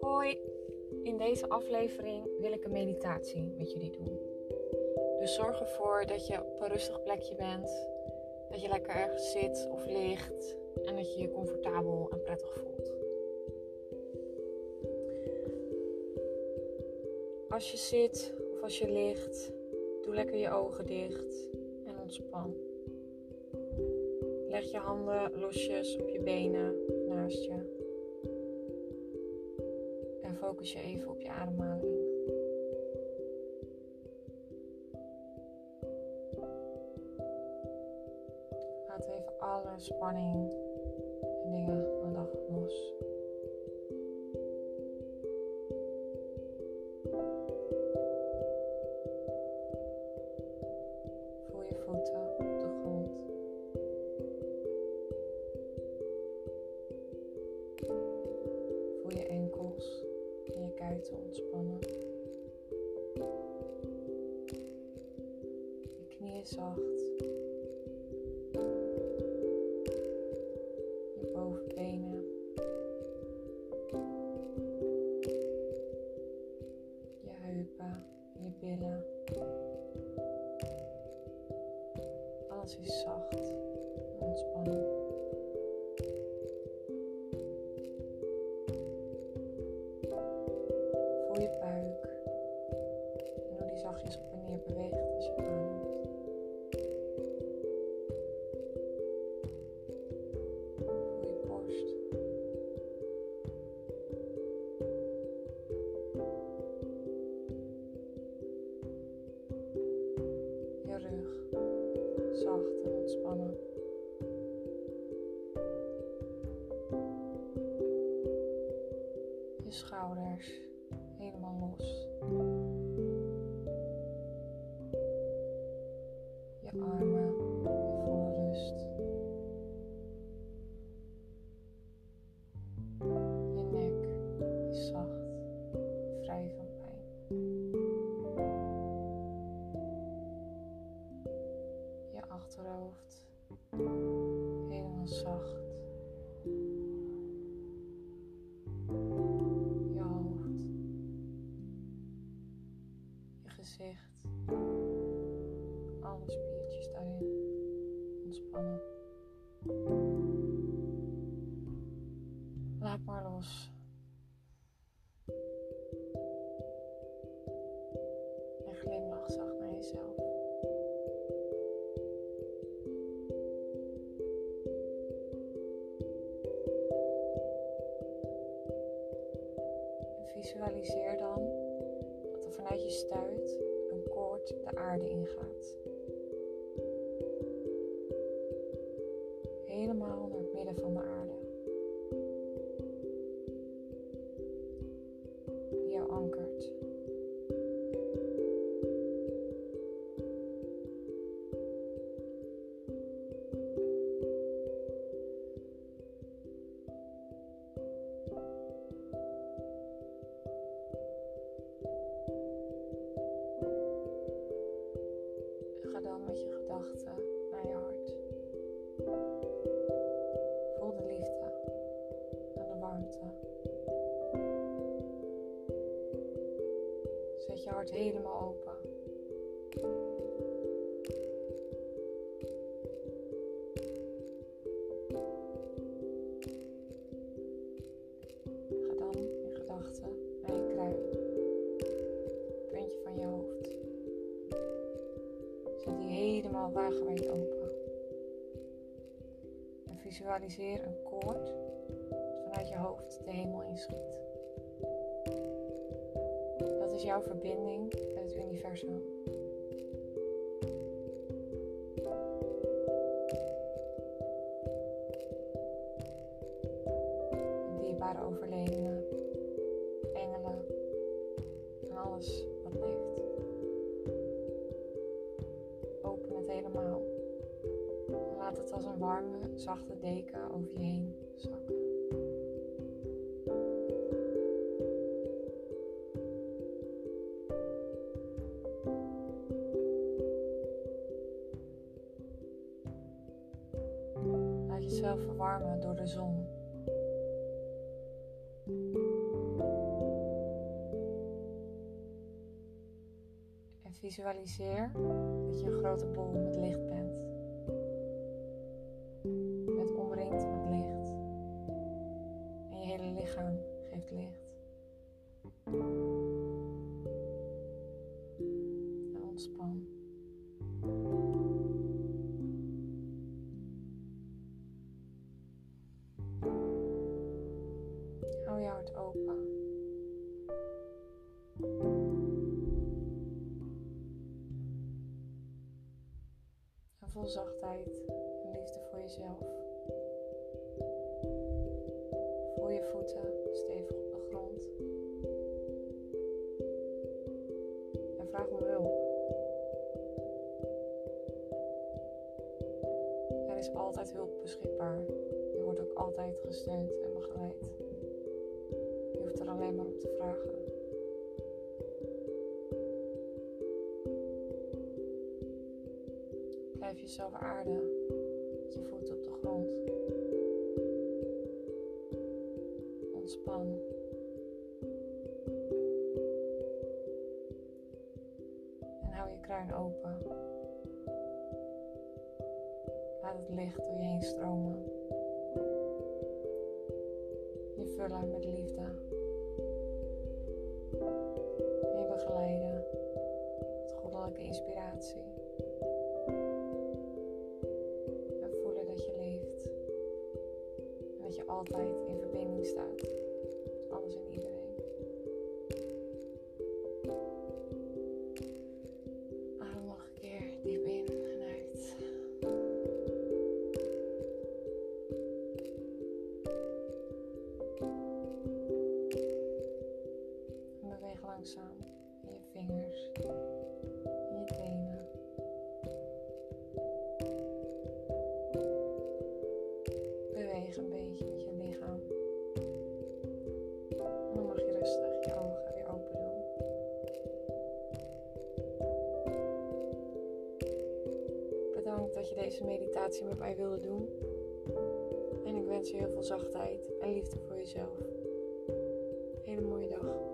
Hoi, in deze aflevering wil ik een meditatie met jullie doen. Dus zorg ervoor dat je op een rustig plekje bent, dat je lekker ergens zit of ligt en dat je je comfortabel en prettig voelt. Als je zit of als je ligt, doe lekker je ogen dicht en ontspan. Leg je handen losjes op je benen naast je. En focus je even op je ademhaling. Laat even alle spanning en dingen van de dag los. Voel je voeten knieën zacht. Je bovenbenen. Je heupen, je billen. Alles is zacht zacht en ontspannen. Gezicht, alle spiertjes daarin ontspannen. Laat maar los. En glimlach zacht naar jezelf. Visualiseer dan vanuit je stuit een koord de aarde ingaat. Helemaal naar het midden van de aarde. Gedachten naar je hart. Voel de liefde en de warmte. Zet je hart helemaal open. Helemaal wagenwijd open. En visualiseer een koord dat vanuit je hoofd de hemel inschiet. Dat is jouw verbinding met het universum. Dierbare overledenen, engelen en alles laat het als een warme, zachte deken over je heen zakken. jezelf verwarmen door de zon. En visualiseer dat je een grote bol met licht bent. Hou je hart open. En vol zachtheid en liefde voor jezelf. Voel je voeten stevig op de grond. En vraag om hulp. Er is altijd hulp beschikbaar. Je wordt ook altijd gesteund en begeleid. Hoeft er alleen maar om te vragen. Blijf jezelf aarden met je voeten op de grond. Ontspan. En hou je kruin open. Laat het licht door je heen stromen. Je vullen met liefde. Inspiratie. En voelen dat je leeft. En dat je altijd in verbinding staat met alles en iedereen. Dat je deze meditatie met mij wilde doen. En ik wens je heel veel zachtheid en liefde voor jezelf. Hele mooie dag.